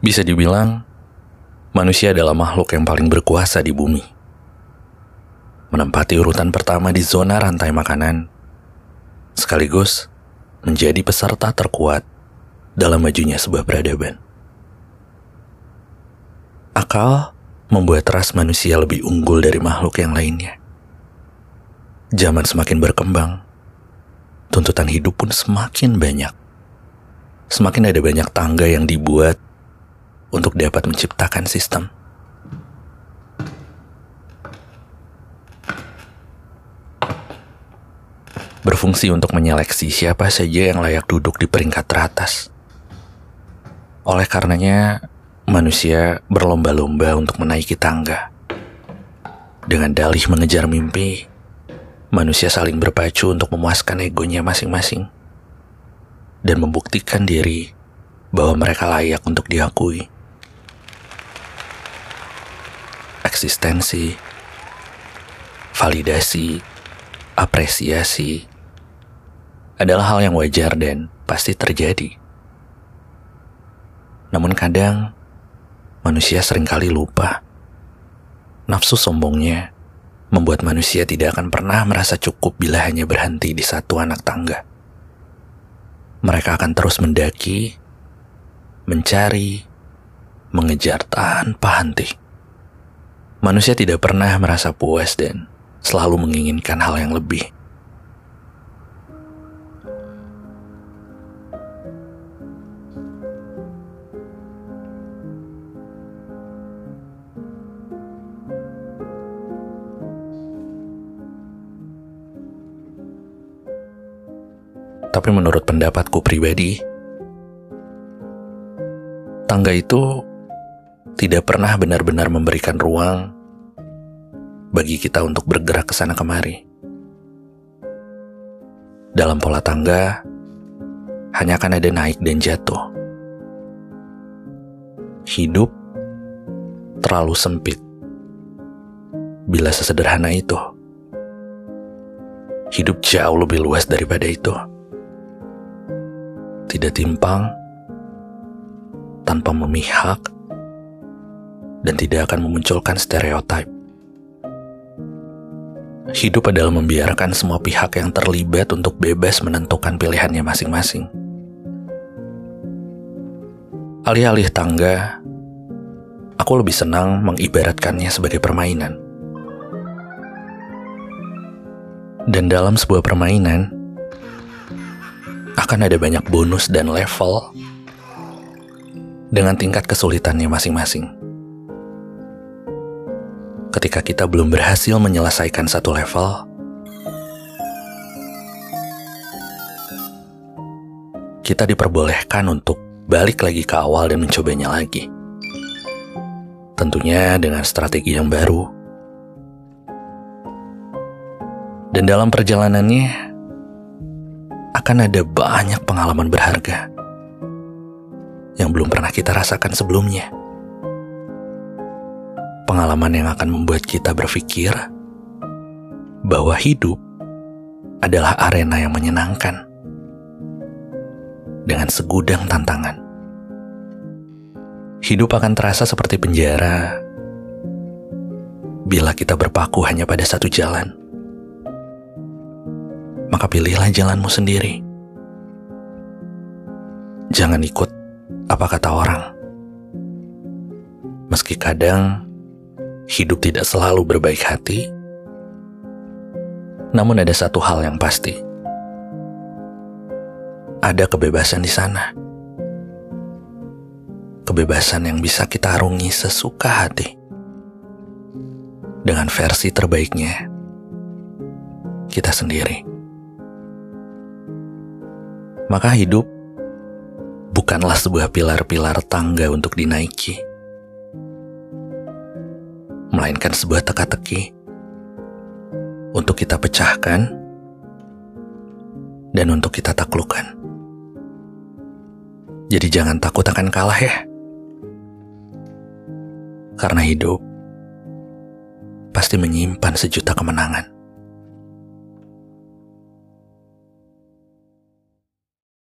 Bisa dibilang, manusia adalah makhluk yang paling berkuasa di bumi. Menempati urutan pertama di zona rantai makanan, sekaligus menjadi peserta terkuat dalam majunya sebuah peradaban. Akal membuat ras manusia lebih unggul dari makhluk yang lainnya. Zaman semakin berkembang, tuntutan hidup pun semakin banyak. Semakin ada banyak tangga yang dibuat untuk dapat menciptakan sistem. Berfungsi untuk menyeleksi siapa saja yang layak duduk di peringkat teratas. Oleh karenanya, manusia berlomba-lomba untuk menaiki tangga. Dengan dalih mengejar mimpi, manusia saling berpacu untuk memuaskan egonya masing-masing dan membuktikan diri bahwa mereka layak untuk diakui. Eksistensi, validasi, apresiasi adalah hal yang wajar dan pasti terjadi. Namun kadang manusia sering kali lupa. Nafsu sombongnya membuat manusia tidak akan pernah merasa cukup bila hanya berhenti di satu anak tangga. Mereka akan terus mendaki, mencari, mengejar tanpa henti. Manusia tidak pernah merasa puas dan selalu menginginkan hal yang lebih. Tapi menurut pendapatku pribadi, tangga itu tidak pernah benar-benar memberikan ruang bagi kita untuk bergerak ke sana kemari. Dalam pola tangga, hanya akan ada naik dan jatuh. Hidup terlalu sempit bila sesederhana itu. Hidup jauh lebih luas daripada itu tidak timpang, tanpa memihak, dan tidak akan memunculkan stereotip. Hidup adalah membiarkan semua pihak yang terlibat untuk bebas menentukan pilihannya masing-masing. Alih-alih tangga, aku lebih senang mengibaratkannya sebagai permainan. Dan dalam sebuah permainan, akan ada banyak bonus dan level dengan tingkat kesulitannya masing-masing. Ketika kita belum berhasil menyelesaikan satu level, kita diperbolehkan untuk balik lagi ke awal dan mencobanya lagi. Tentunya dengan strategi yang baru. Dan dalam perjalanannya, akan ada banyak pengalaman berharga yang belum pernah kita rasakan sebelumnya. Pengalaman yang akan membuat kita berpikir bahwa hidup adalah arena yang menyenangkan dengan segudang tantangan. Hidup akan terasa seperti penjara bila kita berpaku hanya pada satu jalan maka pilihlah jalanmu sendiri. Jangan ikut apa kata orang. Meski kadang hidup tidak selalu berbaik hati, namun ada satu hal yang pasti. Ada kebebasan di sana. Kebebasan yang bisa kita arungi sesuka hati. Dengan versi terbaiknya kita sendiri maka hidup bukanlah sebuah pilar-pilar tangga untuk dinaiki, melainkan sebuah teka-teki untuk kita pecahkan dan untuk kita taklukkan. Jadi jangan takut akan kalah ya. Karena hidup pasti menyimpan sejuta kemenangan.